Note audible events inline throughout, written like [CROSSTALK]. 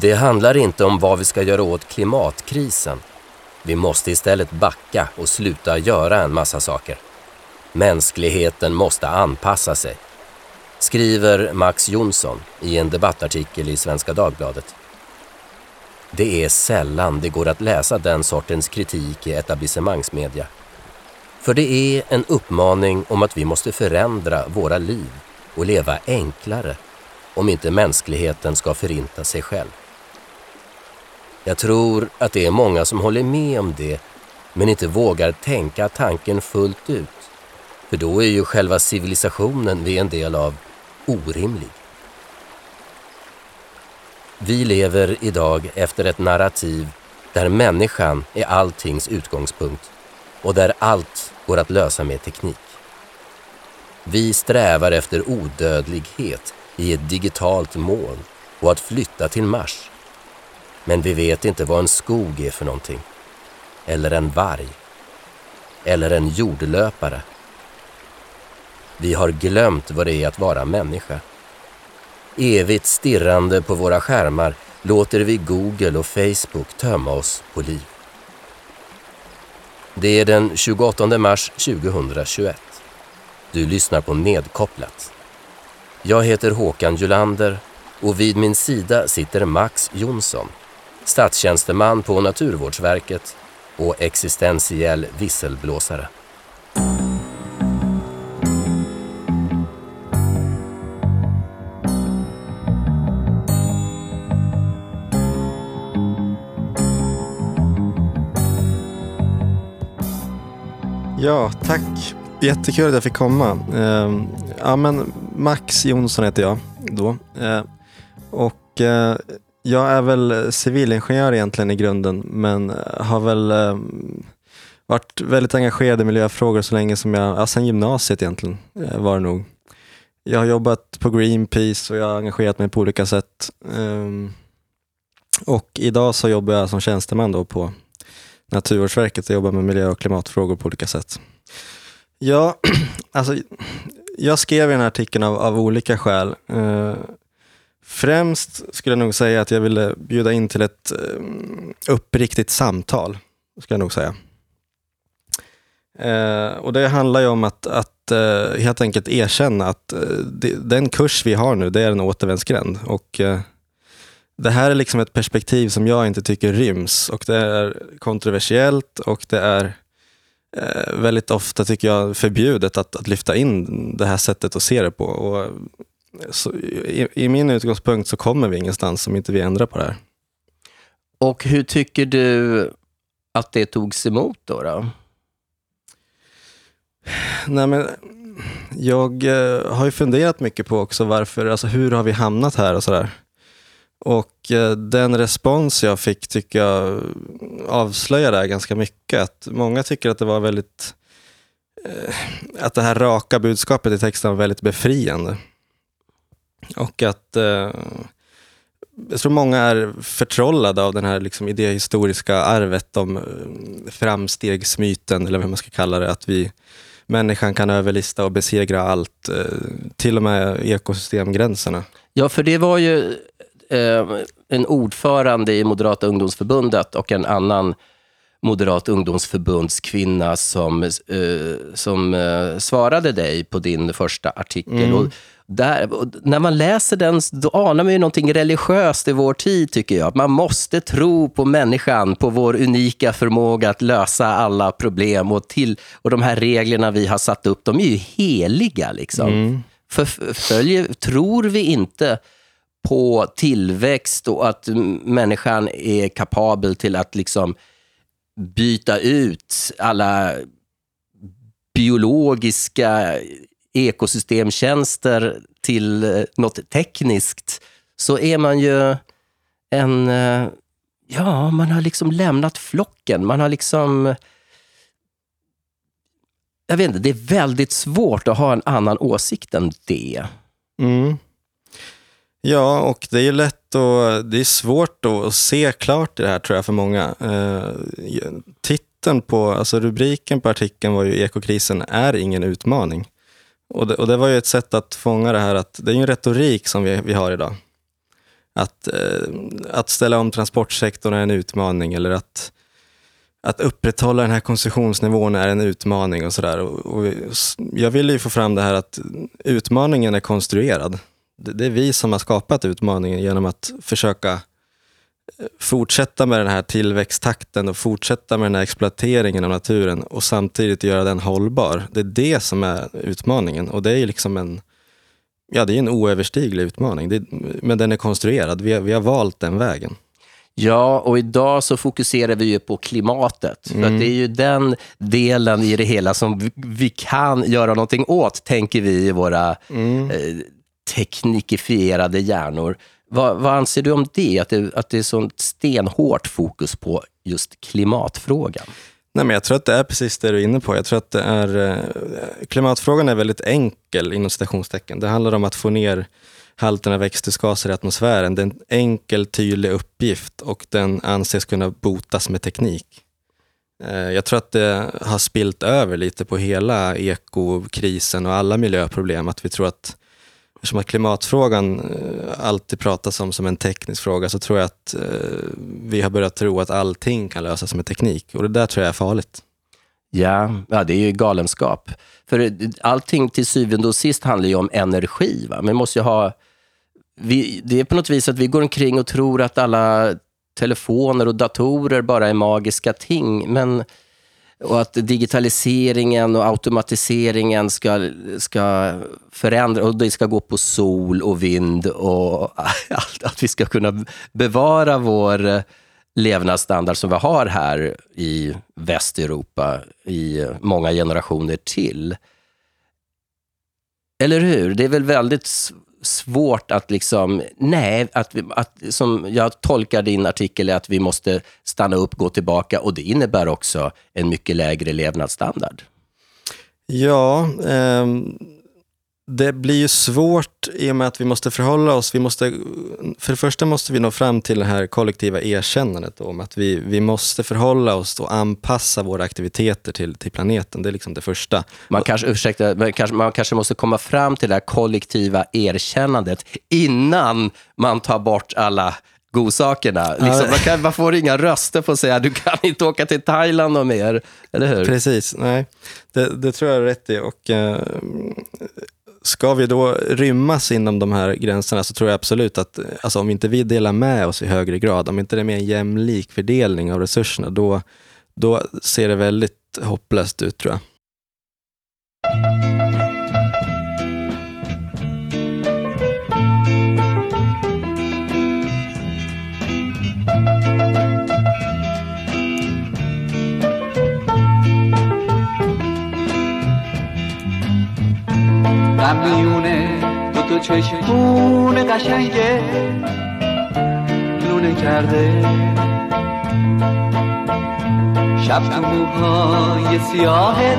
Det handlar inte om vad vi ska göra åt klimatkrisen. Vi måste istället backa och sluta göra en massa saker. Mänskligheten måste anpassa sig, skriver Max Jonsson i en debattartikel i Svenska Dagbladet. Det är sällan det går att läsa den sortens kritik i etablissemangsmedia. För det är en uppmaning om att vi måste förändra våra liv och leva enklare om inte mänskligheten ska förinta sig själv. Jag tror att det är många som håller med om det men inte vågar tänka tanken fullt ut. För då är ju själva civilisationen vi är en del av orimlig. Vi lever idag efter ett narrativ där människan är alltings utgångspunkt och där allt går att lösa med teknik. Vi strävar efter odödlighet i ett digitalt moln och att flytta till Mars. Men vi vet inte vad en skog är för någonting. Eller en varg. Eller en jordlöpare. Vi har glömt vad det är att vara människa. Evigt stirrande på våra skärmar låter vi Google och Facebook tömma oss på liv. Det är den 28 mars 2021. Du lyssnar på Nedkopplat. Jag heter Håkan Julander och vid min sida sitter Max Jonsson, statstjänsteman på Naturvårdsverket och existentiell visselblåsare. Ja, tack. Jättekul att jag fick komma. Eh, ja, men Max Jonsson heter jag då. Eh, och eh, jag är väl eh, civilingenjör egentligen i grunden, men eh, har väl eh, varit väldigt engagerad i miljöfrågor så länge som jag, ja, sen gymnasiet egentligen eh, var det nog. Jag har jobbat på Greenpeace och jag har engagerat mig på olika sätt. Ehm, och idag så jobbar jag som tjänsteman då på Naturvårdsverket och jobbar med miljö och klimatfrågor på olika sätt. Ja, [CLEARS THROAT] alltså, jag skrev den här artikeln av, av olika skäl. Eh, Främst skulle jag nog säga att jag ville bjuda in till ett eh, uppriktigt samtal, skulle jag nog säga. Eh, och Det handlar ju om att, att eh, helt enkelt erkänna att det, den kurs vi har nu, det är en återvändsgränd. Och, det här är liksom ett perspektiv som jag inte tycker ryms och det är kontroversiellt och det är väldigt ofta, tycker jag, förbjudet att, att lyfta in det här sättet att se det på. Och, i, I min utgångspunkt så kommer vi ingenstans om inte vi ändrar på det här. Och hur tycker du att det togs emot då? då? Nej, men, jag eh, har ju funderat mycket på också varför, alltså hur har vi hamnat här och sådär. Och eh, den respons jag fick tycker jag avslöjar det här ganska mycket. Att många tycker att det var väldigt eh, att det här raka budskapet i texten var väldigt befriande. Och att eh, jag tror många är förtrollade av den här liksom idéhistoriska arvet om framstegsmyten, eller vad man ska kalla det. Att vi, människan kan överlista och besegra allt, till och med ekosystemgränserna. Ja, för det var ju eh, en ordförande i Moderata ungdomsförbundet och en annan Moderat ungdomsförbundskvinna som, eh, som eh, svarade dig på din första artikel. Mm. Och där, när man läser den, då anar man ju någonting religiöst i vår tid, tycker jag. Man måste tro på människan, på vår unika förmåga att lösa alla problem. Och, till, och de här reglerna vi har satt upp, de är ju heliga. Liksom. Mm. För, följer, tror vi inte på tillväxt och att människan är kapabel till att liksom byta ut alla biologiska ekosystemtjänster till eh, något tekniskt, så är man ju en... Eh, ja, man har liksom lämnat flocken. Man har liksom... Jag vet inte, det är väldigt svårt att ha en annan åsikt än det. Mm. Ja, och det är ju lätt och det är svårt att se klart i det här tror jag för många. Eh, titeln på, alltså rubriken på artikeln var ju Ekokrisen är ingen utmaning. Och det, och det var ju ett sätt att fånga det här att det är en retorik som vi, vi har idag. att, eh, att ställa om transportsektorn är en utmaning eller att, att upprätthålla den här konsumtionsnivån är en utmaning och sådär. Och, och jag ville ju få fram det här att utmaningen är konstruerad. Det, det är vi som har skapat utmaningen genom att försöka fortsätta med den här tillväxttakten och fortsätta med den här exploateringen av naturen och samtidigt göra den hållbar. Det är det som är utmaningen och det är liksom en, ja, det är en oöverstiglig utmaning. Det, men den är konstruerad. Vi har, vi har valt den vägen. Ja, och idag så fokuserar vi ju på klimatet. Mm. För det är ju den delen i det hela som vi, vi kan göra någonting åt, tänker vi i våra mm. eh, teknikifierade hjärnor. Vad, vad, anser du om det? Att, det? att det är sånt stenhårt fokus på just klimatfrågan? Nej, men jag tror att det är precis det du är inne på. Jag tror att det är, eh, klimatfrågan är väldigt enkel inom citationstecken. Det handlar om att få ner halten av växthusgaser i atmosfären. Det är en enkel, tydlig uppgift och den anses kunna botas med teknik. Eh, jag tror att det har spilt över lite på hela ekokrisen och alla miljöproblem. Att vi tror att Eftersom att klimatfrågan eh, alltid pratas om som en teknisk fråga så tror jag att eh, vi har börjat tro att allting kan lösas med teknik och det där tror jag är farligt. Ja, ja det är ju galenskap. För eh, allting till syvende och sist handlar ju om energi. Va? Men måste ju ha... Vi, det är på något vis att vi går omkring och tror att alla telefoner och datorer bara är magiska ting. Men och att digitaliseringen och automatiseringen ska, ska förändra och det ska gå på sol och vind och [LAUGHS] allt, att vi ska kunna bevara vår levnadsstandard som vi har här i Västeuropa i många generationer till. Eller hur? Det är väl väldigt svårt att liksom, nej, att, att, som jag tolkar din artikel är att vi måste stanna upp, gå tillbaka och det innebär också en mycket lägre levnadsstandard. Ja, eh, det blir ju svårt i och med att vi måste förhålla oss. Vi måste, för det första måste vi nå fram till det här kollektiva erkännandet om att vi, vi måste förhålla oss och anpassa våra aktiviteter till, till planeten. Det är liksom det första. Man kanske, ursäkta, man kanske, man kanske måste komma fram till det här kollektiva erkännandet innan man tar bort alla godsakerna. Liksom, man, kan, man får inga röster på att säga du kan inte åka till Thailand och mer. Eller hur? Precis, nej. Det, det tror jag är rätt i. Och, eh, ska vi då rymmas inom de här gränserna så tror jag absolut att alltså om inte vi delar med oss i högre grad, om inte det är mer en jämlik fördelning av resurserna, då, då ser det väldigt hopplöst ut tror jag. در میونه دو تا چشمون قشنگه لونه کرده. شب تو موهای سیاهت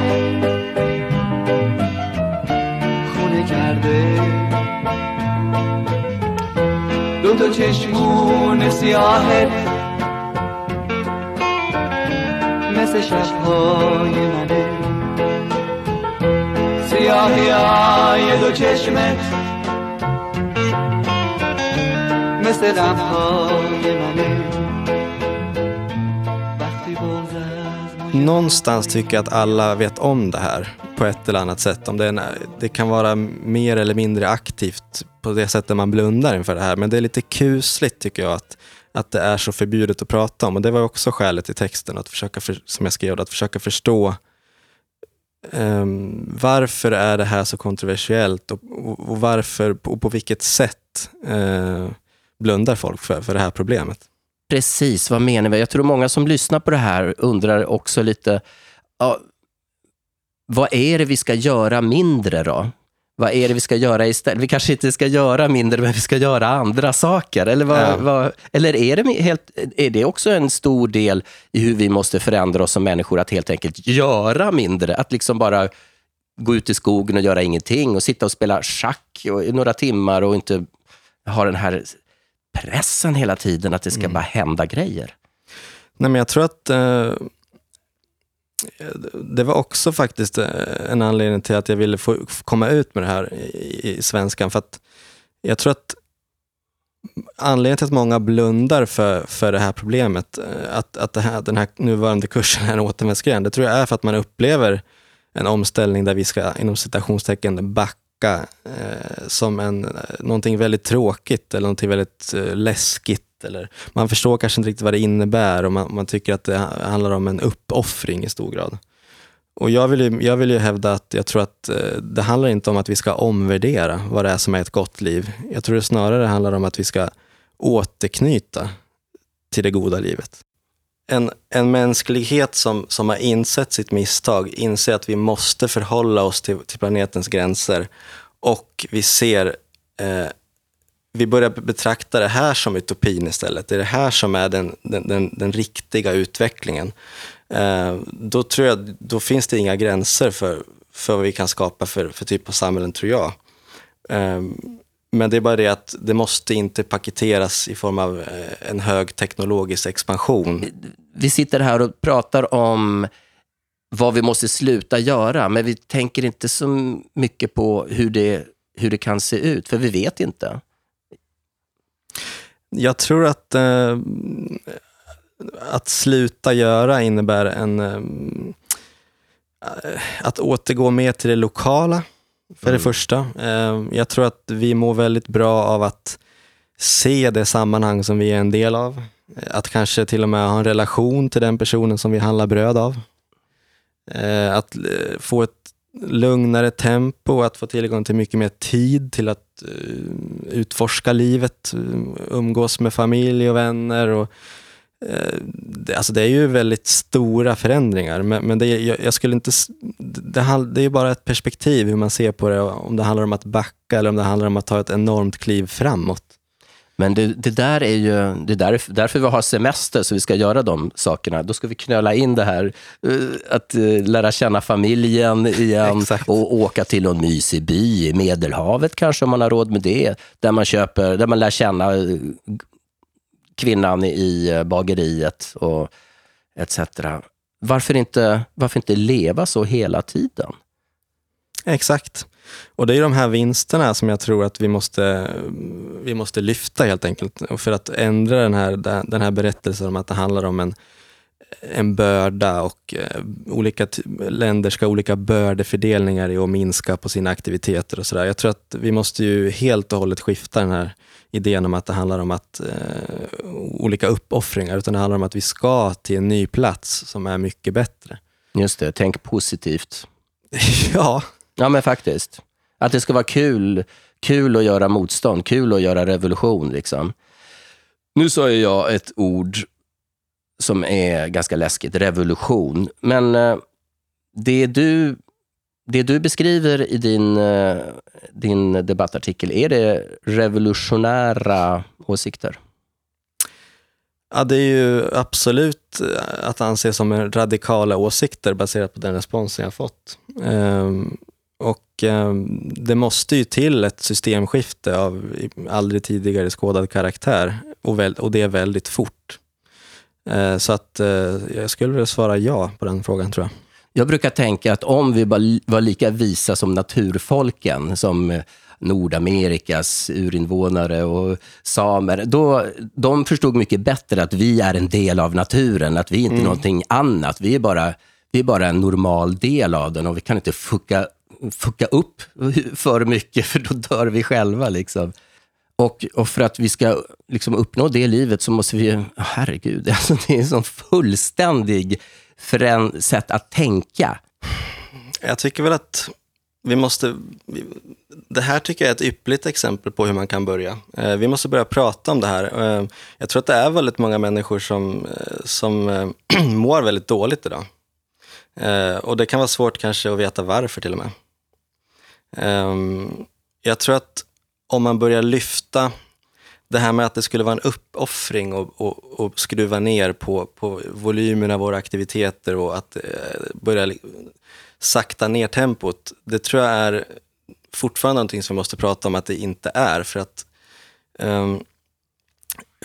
خونه کرده. دو تا چشمون سیاهت مثل شبهای منه. سیاهی های دو چشمت مثل غمهای منه Någonstans tycker jag att alla vet om det här på ett eller annat sätt. Om det, en, det kan vara mer eller mindre aktivt på det sättet man blundar inför det här. Men det är lite kusligt tycker jag att, att det är så förbjudet att prata om. Och det var också skälet i texten, att försöka för, som jag skrev, att försöka förstå Um, varför är det här så kontroversiellt och, och, och varför och på vilket sätt uh, blundar folk för, för det här problemet? Precis, vad menar vi? Jag tror många som lyssnar på det här undrar också lite, ja, vad är det vi ska göra mindre då? Vad är det vi ska göra istället? Vi kanske inte ska göra mindre, men vi ska göra andra saker. Eller, vad, ja. vad, eller är, det helt, är det också en stor del i hur vi måste förändra oss som människor, att helt enkelt göra mindre? Att liksom bara gå ut i skogen och göra ingenting och sitta och spela schack i några timmar och inte ha den här pressen hela tiden att det ska mm. bara hända grejer. Nej, men jag tror att eh det var också faktiskt eh, en anledning till att jag ville få komma ut med det här i, i svenskan. För att jag tror att anledningen till att många blundar för, för det här problemet, eh, att, att det här, den här nuvarande kursen är en återvändsgränd, det tror jag är för att man upplever en omställning där vi ska inom citationstecken backa eh, som en, eh, någonting väldigt tråkigt eller någonting väldigt eh, läskigt. Eller, man förstår kanske inte riktigt vad det innebär och man, man tycker att det handlar om en uppoffring i stor grad. Och jag vill, ju, jag vill ju hävda att jag tror att eh, det handlar inte om att vi ska omvärdera vad det är som är ett gott liv. Jag tror det snarare handlar om att vi ska återknyta till det goda livet. En, en mänsklighet som, som har insett sitt misstag inser att vi måste förhålla oss till, till planetens gränser och vi ser eh, vi börjar betrakta det här som utopin istället. Det är det här som är den, den, den, den riktiga utvecklingen. Eh, då tror jag, då finns det inga gränser för, för vad vi kan skapa för, för typ av samhällen, tror jag. Eh, men det är bara det att det måste inte paketeras i form av eh, en hög teknologisk expansion. Vi sitter här och pratar om vad vi måste sluta göra, men vi tänker inte så mycket på hur det, hur det kan se ut, för vi vet inte. Jag tror att eh, att sluta göra innebär en, eh, att återgå mer till det lokala, för mm. det första. Eh, jag tror att vi mår väldigt bra av att se det sammanhang som vi är en del av. Att kanske till och med ha en relation till den personen som vi handlar bröd av. Eh, att få ett lugnare tempo, att få tillgång till mycket mer tid till att eh, utforska livet, eh, umgås med familj och vänner och eh, det, alltså det är ju väldigt stora förändringar, men, men det, jag, jag, skulle inte... Det, det är ju bara ett perspektiv hur man ser på det, om det handlar om att backa eller om det handlar om att ta ett enormt kliv framåt. Men det, det där är ju det är därför, därför vi har semester, så vi ska göra de sakerna. Då ska vi knöla in det här, eh, att eh, lära känna familjen igen [LAUGHS] och åka till en mysig by i Medelhavet kanske, om man har råd med det. Där man, köper, där man lär känna kvinnan i eh, bageriet och etc. Varför inte, varför inte leva så hela tiden? Exakt. Och det är de här vinsterna som jag tror att vi måste, vi måste lyfta helt enkelt. För att ändra den här, den här berättelsen om att det handlar om en, en börda och eh, olika länder ska ha olika bördefördelningar i att minska på sina aktiviteter och sådär. Jag tror att vi måste ju helt och hållet skifta den här idén om att det handlar om att, eh, olika uppoffringar, utan det handlar om att vi ska till en ny plats som är mycket bättre. Just det, tänk positivt. [LAUGHS] ja. Ja, men faktiskt. Att det ska vara kul, kul att göra motstånd, kul att göra revolution. Liksom. Nu sa jag ett ord som är ganska läskigt, revolution. Men eh, det du det du beskriver i din, eh, din debattartikel, är det revolutionära åsikter? Ja, det är ju absolut eh, att anse som radikala åsikter baserat på den responsen jag fått. Um, det måste ju till ett systemskifte av aldrig tidigare skådad karaktär och, och det är väldigt fort. Ehm, så att eh, jag skulle vilja svara ja på den frågan tror jag. Jag brukar tänka att om vi var lika visa som naturfolken, som eh, Nordamerikas urinvånare och samer, då, de förstod mycket bättre att vi är en del av naturen, att vi inte är mm. någonting annat. Vi är, bara, vi är bara en normal del av den och vi kan inte fucka, fucka upp för mycket, [LAUGHS] för då dör vi själva. Liksom. Och, och, för att vi ska liksom uppnå det livet så måste vi, herregud, [LAUGHS] alltså det är en sån fullständig för sätt att tänka? Jag tycker väl att vi måste... Det här tycker jag är ett yppligt exempel på hur man kan börja. Eh, vi måste börja prata om det här. Eh, jag tror att det är väldigt många människor som, eh, som [CLEARS THROAT] mår väldigt dåligt idag. Eh, och det kan vara svårt kanske att veta varför till och med. Ehm, jag tror att om man börjar lyfta det här med att det skulle vara en uppoffring och, och, och skruva ner på, på volymen av våra aktiviteter och att eh, börja sakta ner tempot, det tror jag är fortfarande någonting som vi måste prata om att det inte är. För att um,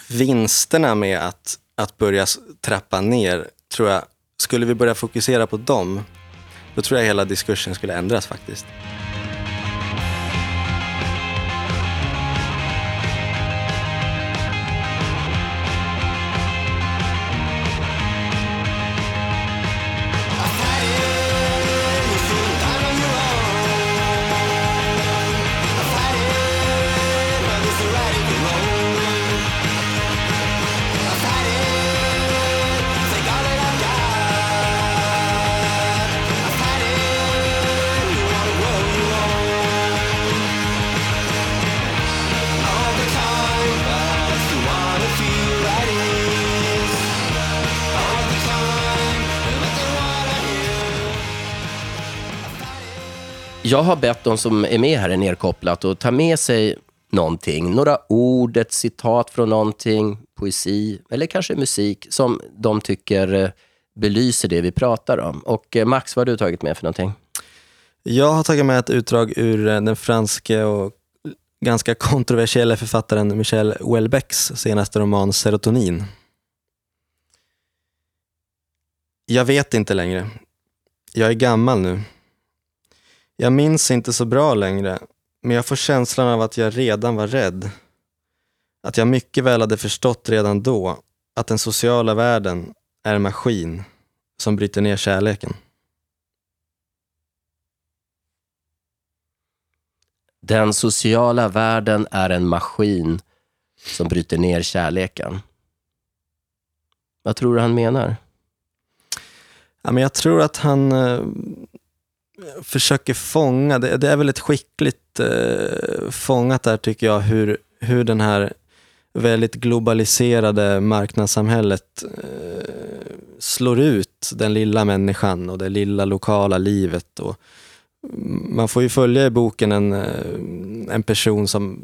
vinsterna med att, att börja trappa ner, tror jag, skulle vi börja fokusera på dem, då tror jag hela diskursen skulle ändras faktiskt. Jag har bett de som är med här i Nerkopplat att ta med sig någonting. Några ord, ett citat från någonting, poesi eller kanske musik som de tycker eh, belyser det vi pratar om. Och eh, Max, vad har du tagit med för någonting? Jag har tagit med ett utdrag ur eh, den franske och ganska kontroversiella författaren Michel Houellebecqs senaste roman Serotonin. Jag vet inte längre. Jag är gammal nu. Jag minns inte så bra längre, men jag får känslan av att jag redan var rädd. Att jag mycket väl hade förstått redan då att den sociala världen är en maskin som bryter ner kärleken. Den sociala världen är en maskin som bryter ner kärleken. Vad tror du han menar? Ja, men jag tror att han eh, försöker fånga, det, det, är väldigt skickligt eh, fångat där tycker jag, hur, hur den här väldigt globaliserade marknadssamhället eh, slår ut den lilla människan och det lilla lokala livet. Och man får ju följa i boken en, eh, en person som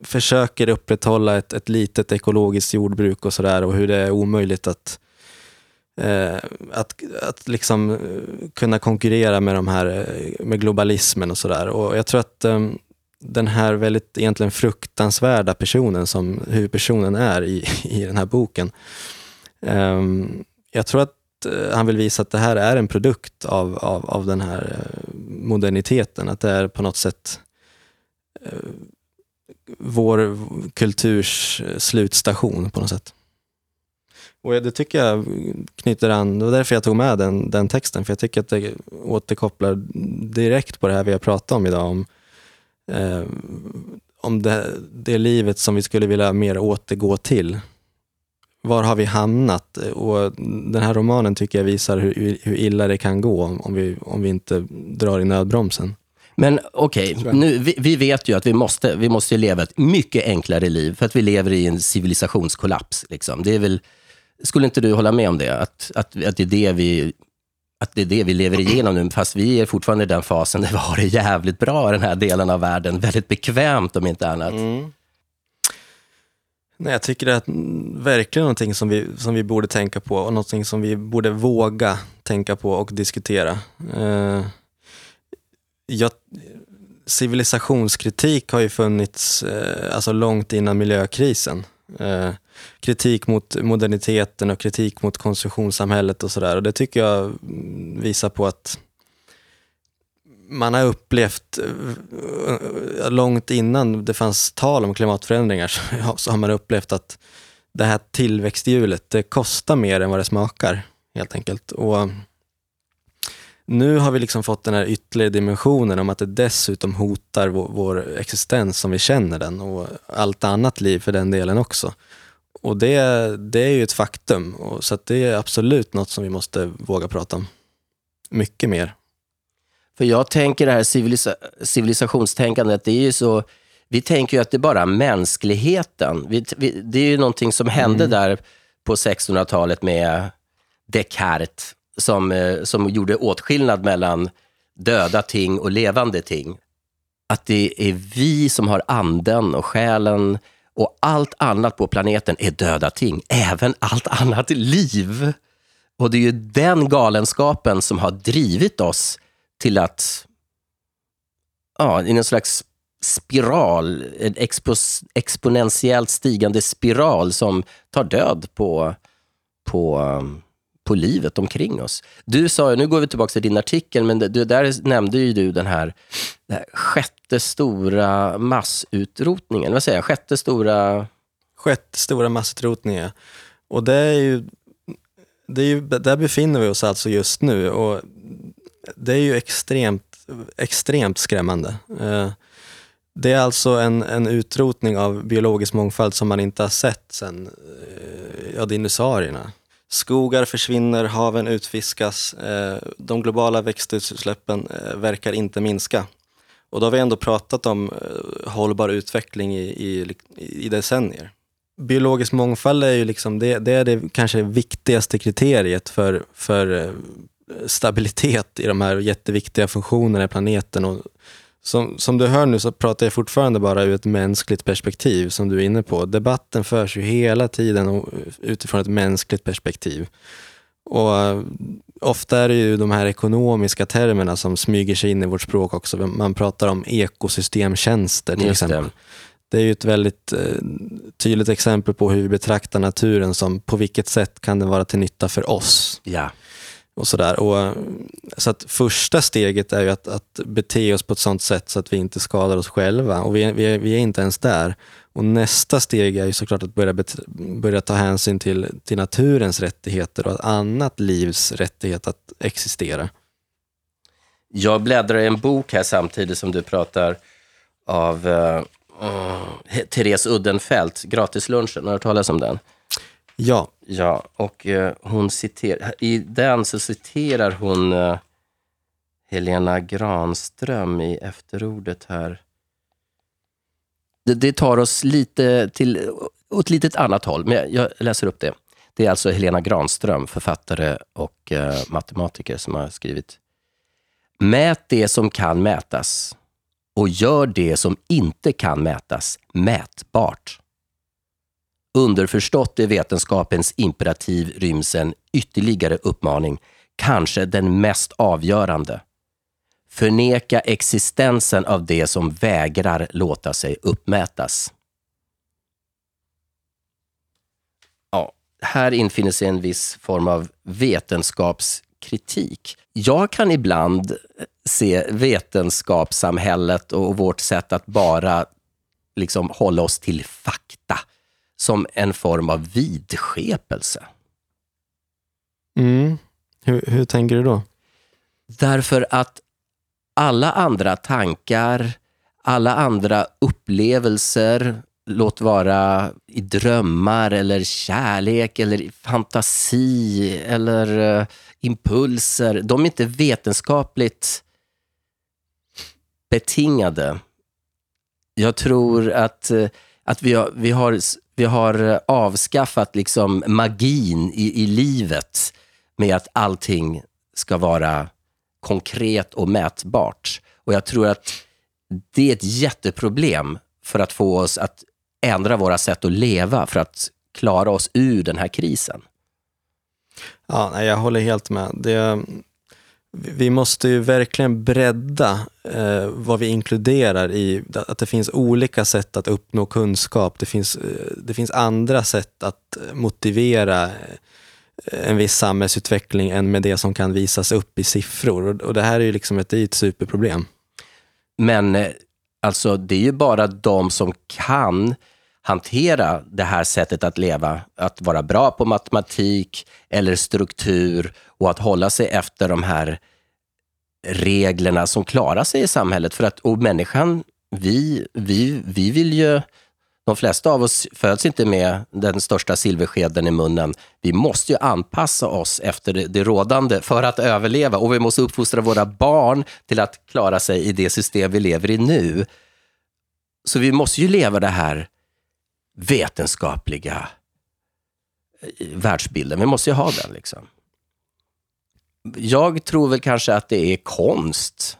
försöker upprätthålla ett, ett litet ekologiskt jordbruk och sådär och hur det är omöjligt att Eh, att, att liksom eh, kunna konkurrera med de här eh, med globalismen och sådär. Och jag tror att eh, den här väldigt egentligen fruktansvärda personen som huvudpersonen är i, [LAUGHS] i den här boken. Eh, jag tror att eh, han vill visa att det här är en produkt av, av, av den här eh, moderniteten. Att det är på något sätt eh, vår kulturs eh, slutstation på något sätt. Och det tycker jag knyter an, det var därför jag tog med den, den texten, för jag tycker att det återkopplar direkt på det här vi har pratat om idag, om, eh, om det, det livet som vi skulle vilja mer återgå till. Var har vi hamnat? Och den här romanen tycker jag visar hur, hur illa det kan gå om vi, om vi inte drar i nödbromsen. Men okej, okay, vi, vi, vet ju att vi måste, vi måste leva ett mycket enklare liv för att vi lever i en civilisationskollaps. Liksom. Det är väl skulle inte du hålla med om det? Att, att, att, det är det vi, att det är det vi lever igenom nu, fast vi är fortfarande i den fasen där vi har det jävligt bra i den här delen av världen. Väldigt bekvämt om inte annat. Mm. Nej, jag tycker det är verkligen någonting som vi, som vi borde tänka på och någonting som vi borde våga tänka på och diskutera. Eh, jag, civilisationskritik har ju funnits eh, alltså långt innan miljökrisen. Eh, kritik mot moderniteten och kritik mot konsumtionssamhället och sådär. Det tycker jag visar på att man har upplevt, eh, långt innan det fanns tal om klimatförändringar, [LAUGHS] så har man upplevt att det här tillväxthjulet, det kostar mer än vad det smakar helt enkelt. Och nu har vi liksom fått den här ytterligare dimensionen om att det dessutom hotar vår, vår existens som vi känner den och allt annat liv för den delen också. Och det, det är ju ett faktum, och, så det är absolut något som vi måste våga prata om. Mycket mer. För jag tänker det här civilisa civilisationstänkandet, det är ju så, vi tänker ju att det är bara mänskligheten. Vi, vi, det är ju någonting som hände mm. där på 1600-talet med Descartes, som, eh, som gjorde åtskillnad mellan döda ting och levande ting. Att det är vi som har anden och själen, och allt annat på planeten är döda ting, även allt annat liv. Och det är ju den galenskapen som har drivit oss till att, ja, i någon slags spiral, en expos, exponentiellt stigande spiral som tar död på, på, um, på livet omkring oss. Du sa, nu går vi tillbaka till din artikel, men du, där nämnde ju du den här, den här sjätte stora massutrotningen. Vad säger jag? Sjätte stora... Sjätte stora massutrotningen, Och det är ju, det är ju, där befinner vi oss alltså just nu och det är ju extremt, extremt skrämmande. Eh, det är alltså en, en utrotning av biologisk mångfald som man inte har sett sedan eh, ja, dinosaurierna. Skogar försvinner, haven utfiskas, eh, de globala växthusutsläppen eh, verkar inte minska. Och då har vi ändå pratat om eh, hållbar utveckling i, i, i decennier. Biologisk mångfald är ju liksom det, det är det kanske viktigaste kriteriet för, för stabilitet i de här jätteviktiga funktionerna i planeten. Och som, som du hör nu så pratar jag fortfarande bara ur ett mänskligt perspektiv som du är inne på. Debatten förs ju hela tiden utifrån ett mänskligt perspektiv. Och eh, ofta är det ju de här ekonomiska termerna som smyger sig in i vårt språk också. Man pratar om ekosystemtjänster till exempel. Det är ju ett väldigt eh, tydligt exempel på hur vi betraktar naturen som på vilket sätt kan den vara till nytta för oss. Ja. Och sådär. Och, eh, så att första steget är ju att, att bete oss på ett sånt sätt så att vi inte skadar oss själva. Och vi, vi, vi är inte ens där. Och nästa steg är ju såklart att börja, börja ta hänsyn till, till naturens rättigheter och ett annat livs rättighet att existera. Jag bläddrar i en bok här samtidigt som du pratar av uh, Therese Uddenfelt, Gratislunchen. Har du hört talas om den? Ja. Ja, och eh, hon citerar, i den så citerar hon eh, Helena Granström i efterordet här. Det, det, tar oss lite till, åt ett litet annat håll, men jag, jag läser upp det. Det är alltså Helena Granström, författare och eh, matematiker, som har skrivit Mät det som kan mätas och gör det som inte kan mätas mätbart. Underförstått i vetenskapens imperativ ryms en ytterligare uppmaning, kanske den mest avgörande. Förneka existensen av det som vägrar låta sig uppmätas. Ja, här infinner sig en viss form av vetenskapskritik. Jag kan ibland se vetenskapssamhället och vårt sätt att bara liksom hålla oss till fakta som en form av vidskepelse. Mm. Hur, hur tänker du då? Därför att alla andra tankar, alla andra upplevelser, låt vara i drömmar eller kärlek eller fantasi eller uh, impulser, de är inte vetenskapligt betingade. Jag tror att, uh, att vi, har, vi, har, vi har eh, avskaffat liksom magin i, i livet med att allting ska vara konkret och mätbart. Och jag tror att det är ett jätteproblem för att få oss att ändra våra sätt att leva för att klara oss ur den här krisen. Ja, jag håller helt med. Det, vi måste ju verkligen bredda eh, vad vi inkluderar i att det finns olika sätt att uppnå kunskap. Det finns, eh, det finns andra sätt att motivera eh, en viss samhällsutveckling än med det som kan visas upp i siffror. Och, och det här är ju liksom ett, ett superproblem. Men eh, alltså, det är ju bara de som kan hantera det här sättet att leva, att vara bra på matematik eller struktur och att hålla sig efter de här reglerna som klarar sig i samhället. För att, och människan, vi, vi, vi vill ju de flesta av oss föds inte med den största silverskeden i munnen. Vi måste ju anpassa oss efter det, det rådande för att överleva och vi måste uppfostra våra barn till att klara sig i det system vi lever i nu. Så vi måste ju leva det här vetenskapliga eh, världsbilden. Vi måste ju ha den. liksom. Jag tror väl kanske att det är konst,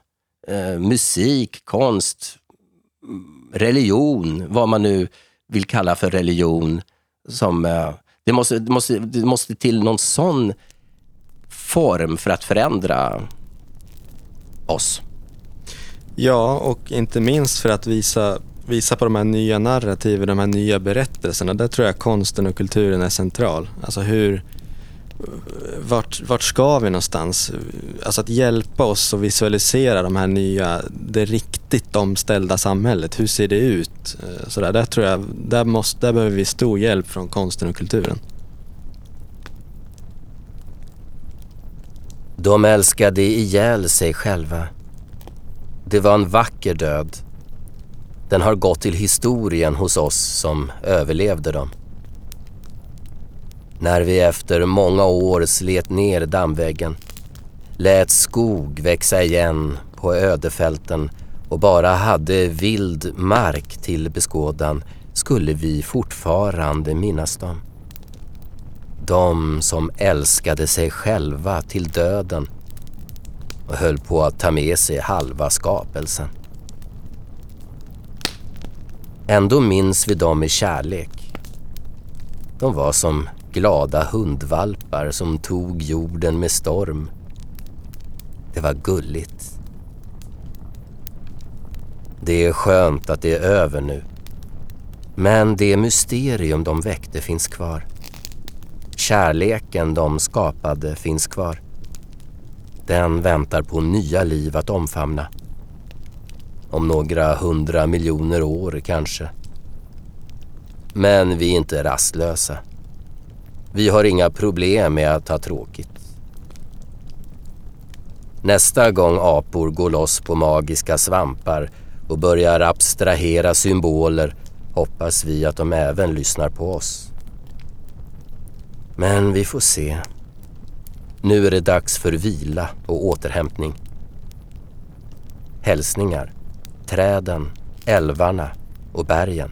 eh, musik, konst, religion, vad man nu vill kalla för religion. Som, eh, det, måste, det, måste, det måste till någon sån form för att förändra oss. Ja, och inte minst för att visa, visa på de här nya narrativen, de här nya berättelserna. Där tror jag konsten och kulturen är central. Alltså hur, vart, vart ska vi någonstans? Alltså att hjälpa oss att visualisera de här nya, det riktigt omställda samhället. Hur ser det ut? Eh, Så där, där tror jag, där, måste, där behöver vi stor hjälp från konsten och kulturen. De älskade ihjäl sig själva. Det var en vacker död. Den har gått till historien hos oss som överlevde dem. När vi efter många år slet ner dammväggen, lät skog växa igen på ödefälten och bara hade vild mark till beskådan skulle vi fortfarande minnas dem. De som älskade sig själva till döden och höll på att ta med sig halva skapelsen. Ändå minns vi dem i kärlek. De var som glada hundvalpar som tog jorden med storm. Det var gulligt. Det är skönt att det är över nu. Men det mysterium de väckte finns kvar. Kärleken de skapade finns kvar. Den väntar på nya liv att omfamna. Om några hundra miljoner år kanske. Men vi är inte rastlösa. Vi har inga problem med att ha tråkigt. Nästa gång apor går loss på magiska svampar och börjar abstrahera symboler hoppas vi att de även lyssnar på oss. Men vi får se. Nu är det dags för vila och återhämtning. Hälsningar, träden, älvarna och bergen.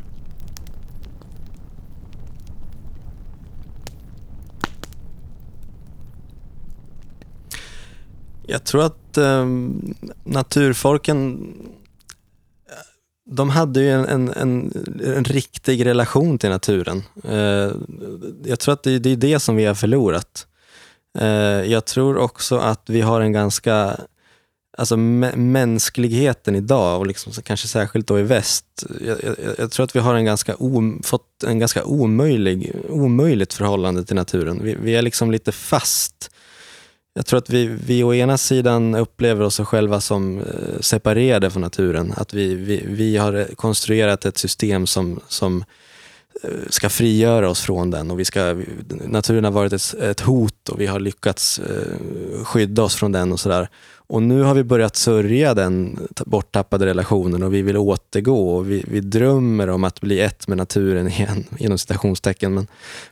Jag tror att eh, naturfolken de hade ju en, en, en, en, riktig relation till naturen. Eh, jag tror att det, det, är det som vi har förlorat. Eh, jag tror också att vi har en ganska, alltså mänskligheten idag och liksom, kanske särskilt då i väst. Jag, jag, jag tror att vi har en ganska o, fått en ganska omöjlig, omöjligt förhållande till naturen. Vi, vi är liksom lite fast jag tror att vi, vi å ena sidan upplever oss själva som eh, separerade från naturen. Att vi, vi, vi har konstruerat ett system som, som eh, ska frigöra oss från den. Och vi ska, naturen har varit ett, ett hot och vi har lyckats eh, skydda oss från den och sådär. Och nu har vi börjat sörja den borttappade relationen och vi vill återgå. Och vi, vi drömmer om att bli ett med naturen igen, inom citationstecken. Men,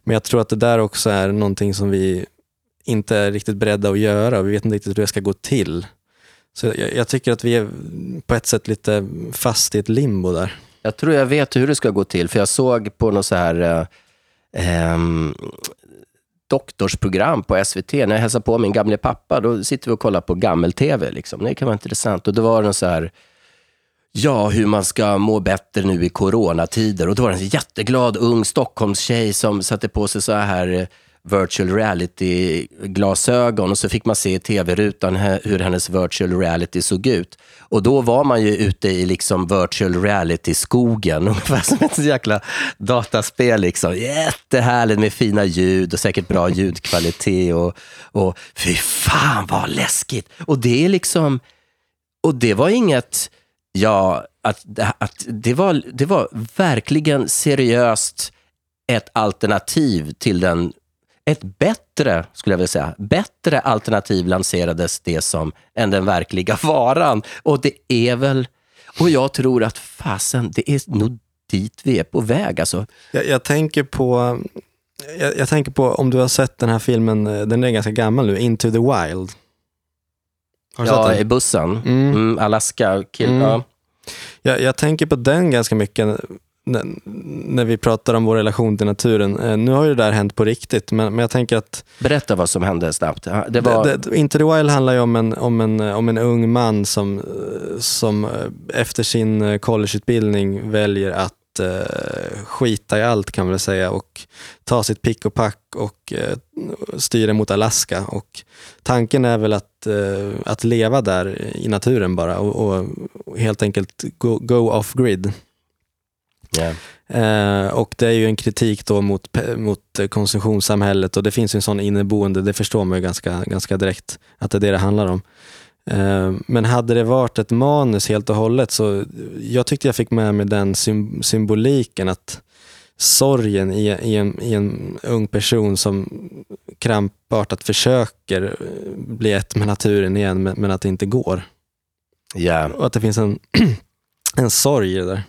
men jag tror att det där också är någonting som vi inte är riktigt beredda att göra och vi vet inte riktigt hur det ska gå till. Så jag, jag, tycker att vi är på ett sätt lite fast i ett limbo där. Jag tror jag vet hur det ska gå till, för jag såg på något så här eh, eh, doktorsprogram på SVT. När jag hälsade på min gamle pappa, då sitter vi och kollar på gammel-tv. Liksom. Det kan vara intressant. Och då var det så här, ja, hur man ska må bättre nu i coronatider. Och då var det en jätteglad ung Stockholmstjej som satte på sig så här virtual reality-glasögon och så fick man se i tv-rutan hur hennes virtual reality såg ut. Och då var man ju ute i liksom virtual reality-skogen, [LAUGHS] ungefär som ett jäkla dataspel. Liksom. Jättehärligt med fina ljud och säkert bra ljudkvalitet. Och, och fy fan vad läskigt! Och det är liksom, och det var inget, ja, att, att det, var, det var verkligen seriöst ett alternativ till den ett bättre, skulle jag vilja säga, bättre alternativ lanserades det som än den verkliga [LAUGHS] varan. Och det är väl, och jag tror att fasen, det är nog dit vi är på väg. Alltså. Jag, jag tänker på jag, jag, tänker på om du har sett den här filmen, den är ganska gammal nu, Into the Wild. Har du ja, sett den? i bussen. Mm. Mm, Alaska. Kill, mm. ja. jag, jag tänker på den ganska mycket när vi pratar om vår relation till naturen. Eh, nu har ju det där hänt på riktigt, men, men jag tänker att... Berätta vad som hände snabbt. Det var... det, det, Into the Wild handlar ju om en, om en, om en ung man som, som eh, efter sin collegeutbildning väljer att skita i allt kan man väl säga och ta sitt pick och pack och styra mot Alaska. Och tanken är väl att, att leva där i naturen bara och, och helt enkelt go, go off grid. Yeah. Eh, och det är ju en kritik då mot, mot konsumtionssamhället och det finns ju en sån inneboende, det förstår man ju ganska, ganska direkt att det är det det handlar om. Eh, men hade det varit ett manus helt och hållet så jag tyckte jag fick med mig den symboliken att sorgen i, i, en, i en ung person som krampartat försöker bli ett med naturen igen men, men att det inte går. Yeah. Och att det finns en, [CLEARS THROAT] en sorg i det där.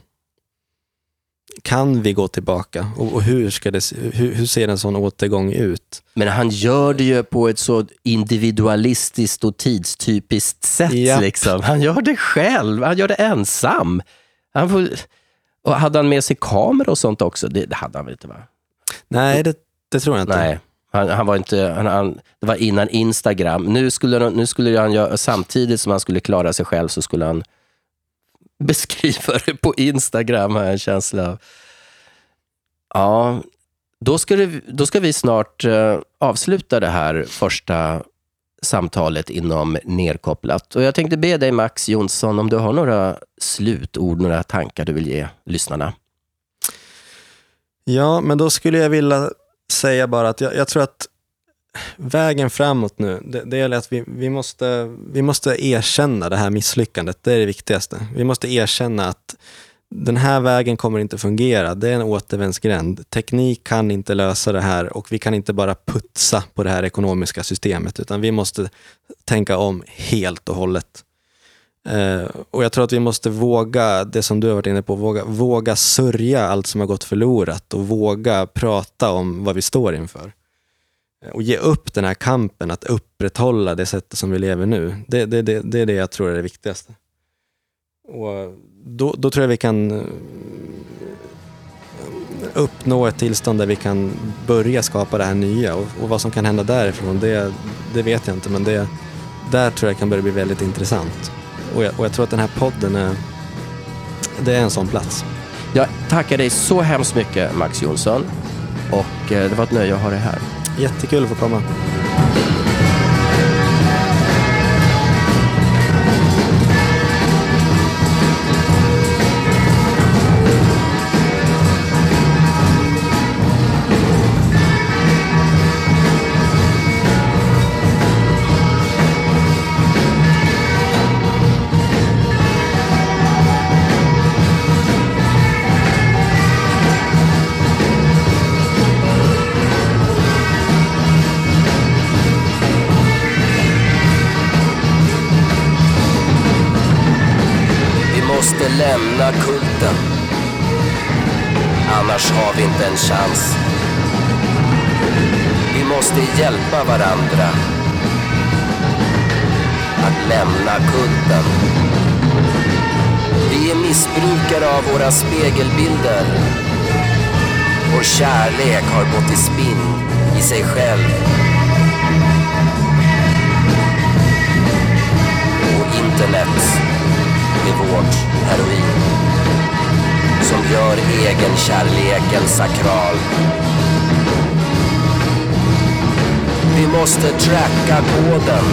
Kan vi gå tillbaka och, och hur, ska det, hur, hur, ser en sån återgång ut? Men han gör det ju på ett så individualistiskt och tidstypiskt sätt. Yep. Liksom. Han gör det själv, han gör det ensam. Han får, och hade han med sig kamera och sånt också? Det, det hade han väl inte va? Nej, det, det tror jag inte. Nej. Han, han var inte, han, han, det var innan Instagram. Nu skulle, nu skulle han göra, samtidigt som han skulle klara sig själv så skulle han beskriva det på Instagram, har jag en känsla av. Ja, då ska, det, då ska vi snart uh, avsluta det här första samtalet inom Nerkopplat. Och jag tänkte be dig Max Jonsson om du har några slutord, några tankar du vill ge lyssnarna. Ja, men då skulle jag vilja säga bara att jag, jag tror att vägen framåt nu, det, det är att vi, vi, måste, vi måste erkänna det här misslyckandet. Det är det viktigaste. Vi måste erkänna att den här vägen kommer inte fungera. Det är en återvändsgränd. Teknik kan inte lösa det här och vi kan inte bara putsa på det här ekonomiska systemet, utan vi måste tänka om helt och hållet. Uh, och jag tror att vi måste våga, det som du har varit inne på, våga, våga sörja allt som har gått förlorat och våga prata om vad vi står inför. Eh, och ge upp den här kampen att upprätthålla det sättet som vi lever nu. Det, det, det, det är det jag tror är det viktigaste. Och eh, då, då tror jag vi kan eh, uppnå ett tillstånd där vi kan börja skapa det här nya. Och, och vad som kan hända därifrån, det, det vet jag inte. Men det, där tror jag kan börja bli väldigt intressant. Och jag, och jag tror att den här podden är, det är en sån plats. Jag tackar dig så hemskt mycket Max Jonsson. Och det var ett nöje att ha dig här. Jättekul att få komma. Annars har vi inte en chans. Vi måste hjälpa varandra att lämna kulten. Vi är missbrukare av våra spegelbilder. Vår kärlek har gått i spinn i sig själv. Och internet är vårt heroin. Som gör egenkärleken sakral. Vi måste tracka koden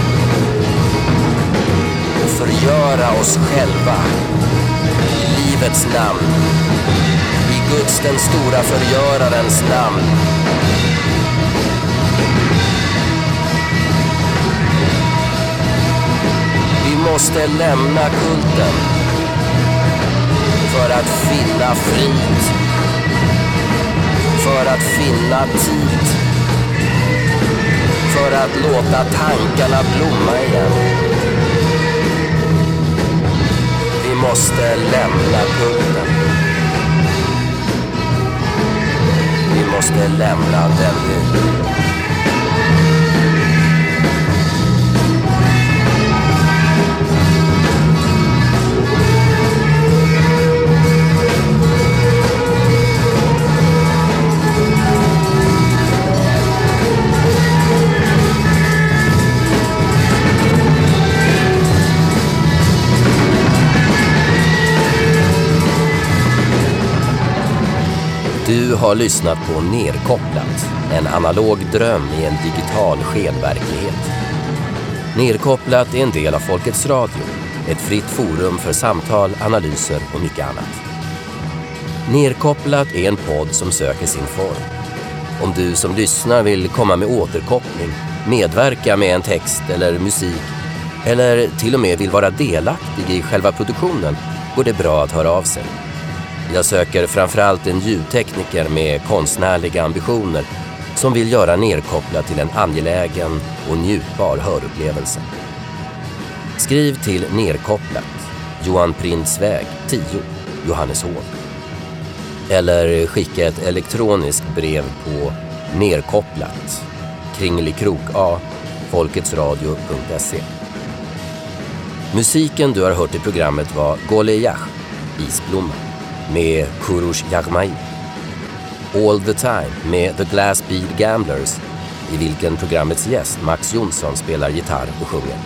och förgöra oss själva i livets namn. I Guds den stora förgörarens namn. Vi måste lämna kulten för att finna frid. För att finna tid. För att låta tankarna blomma igen. Vi måste lämna punkten. Vi måste lämna den nu. Har lyssnat på Nerkopplat, en analog dröm i en digital skenverklighet. Nerkopplat är en del av Folkets Radio, ett fritt forum för samtal, analyser och mycket annat. Nerkopplat är en podd som söker sin form. Om du som lyssnar vill komma med återkoppling, medverka med en text eller musik eller till och med vill vara delaktig i själva produktionen går det bra att höra av sig. Jag söker framförallt en ljudtekniker med konstnärliga ambitioner som vill göra nerkopplat till en angelägen och njutbar hörupplevelse. Skriv till Nerkopplat, Johan Prints väg 10, Johanneshov. Eller skicka ett elektroniskt brev på nerkopplat, Kringelikrok A, folketsradio.se. Musiken du har hört i programmet var Golejach, Isblomman med Kurush Jagmai. All the time med The Glass Bead Gamblers i vilken programmets gäst Max Jonsson spelar gitarr och sjunger.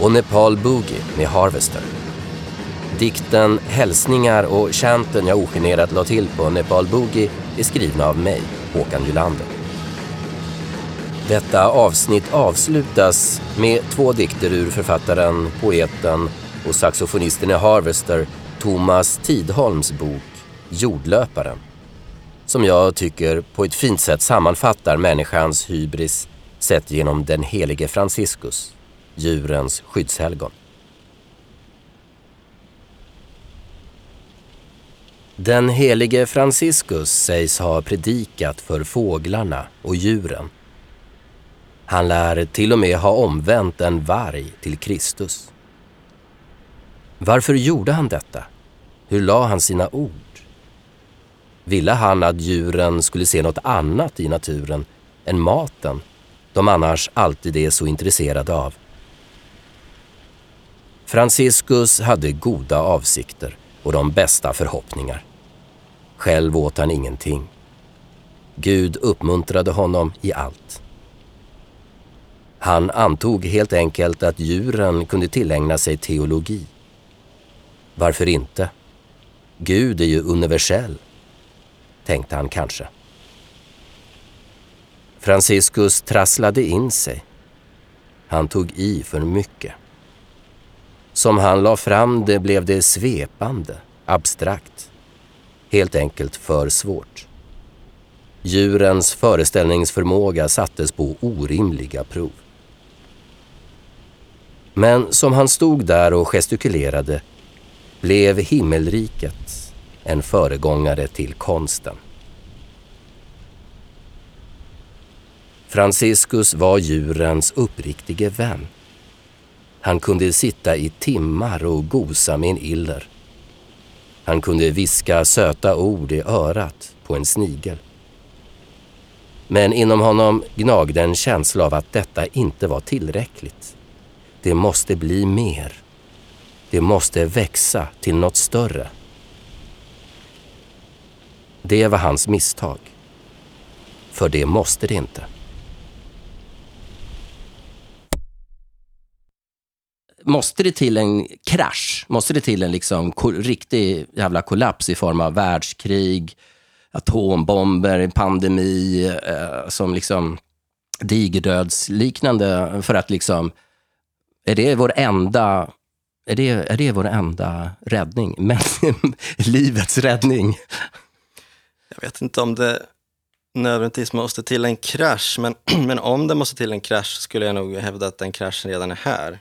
Och Nepal Boogie med Harvester. Dikten, hälsningar och chanten jag ogenerat la till på Nepal Boogie är skrivna av mig, Håkan Julander. Detta avsnitt avslutas med två dikter ur författaren, poeten och saxofonisten i Harvester, Thomas Tidholms bok Jordlöparen. Som jag tycker på ett fint sätt sammanfattar människans hybris sett genom den helige Franciscus, djurens skyddshelgon. Den helige Franciscus sägs ha predikat för fåglarna och djuren han lär till och med ha omvänt en varg till Kristus. Varför gjorde han detta? Hur la han sina ord? Ville han att djuren skulle se något annat i naturen än maten de annars alltid är så intresserade av? Franciscus hade goda avsikter och de bästa förhoppningar. Själv åt han ingenting. Gud uppmuntrade honom i allt. Han antog helt enkelt att djuren kunde tillägna sig teologi. Varför inte? Gud är ju universell, tänkte han kanske. Franciscus trasslade in sig. Han tog i för mycket. Som han la fram det blev det svepande, abstrakt. Helt enkelt för svårt. Djurens föreställningsförmåga sattes på orimliga prov. Men som han stod där och gestikulerade blev himmelriket en föregångare till konsten. Franciscus var djurens uppriktige vän. Han kunde sitta i timmar och gosa med en iller. Han kunde viska söta ord i örat på en snigel. Men inom honom gnagde en känsla av att detta inte var tillräckligt. Det måste bli mer. Det måste växa till något större. Det var hans misstag. För det måste det inte. Måste det till en krasch? Måste det till en liksom riktig jävla kollaps i form av världskrig, atombomber, pandemi, eh, som liksom digerdödsliknande för att liksom är det vår enda, är det, är det vår enda räddning? [LAUGHS] Men, livets räddning? Jag vet inte om det nödvändigtvis måste till en krasch, men, [CLEARS THROAT] men om det måste till en krasch skulle jag nog hävda att den kraschen redan är här.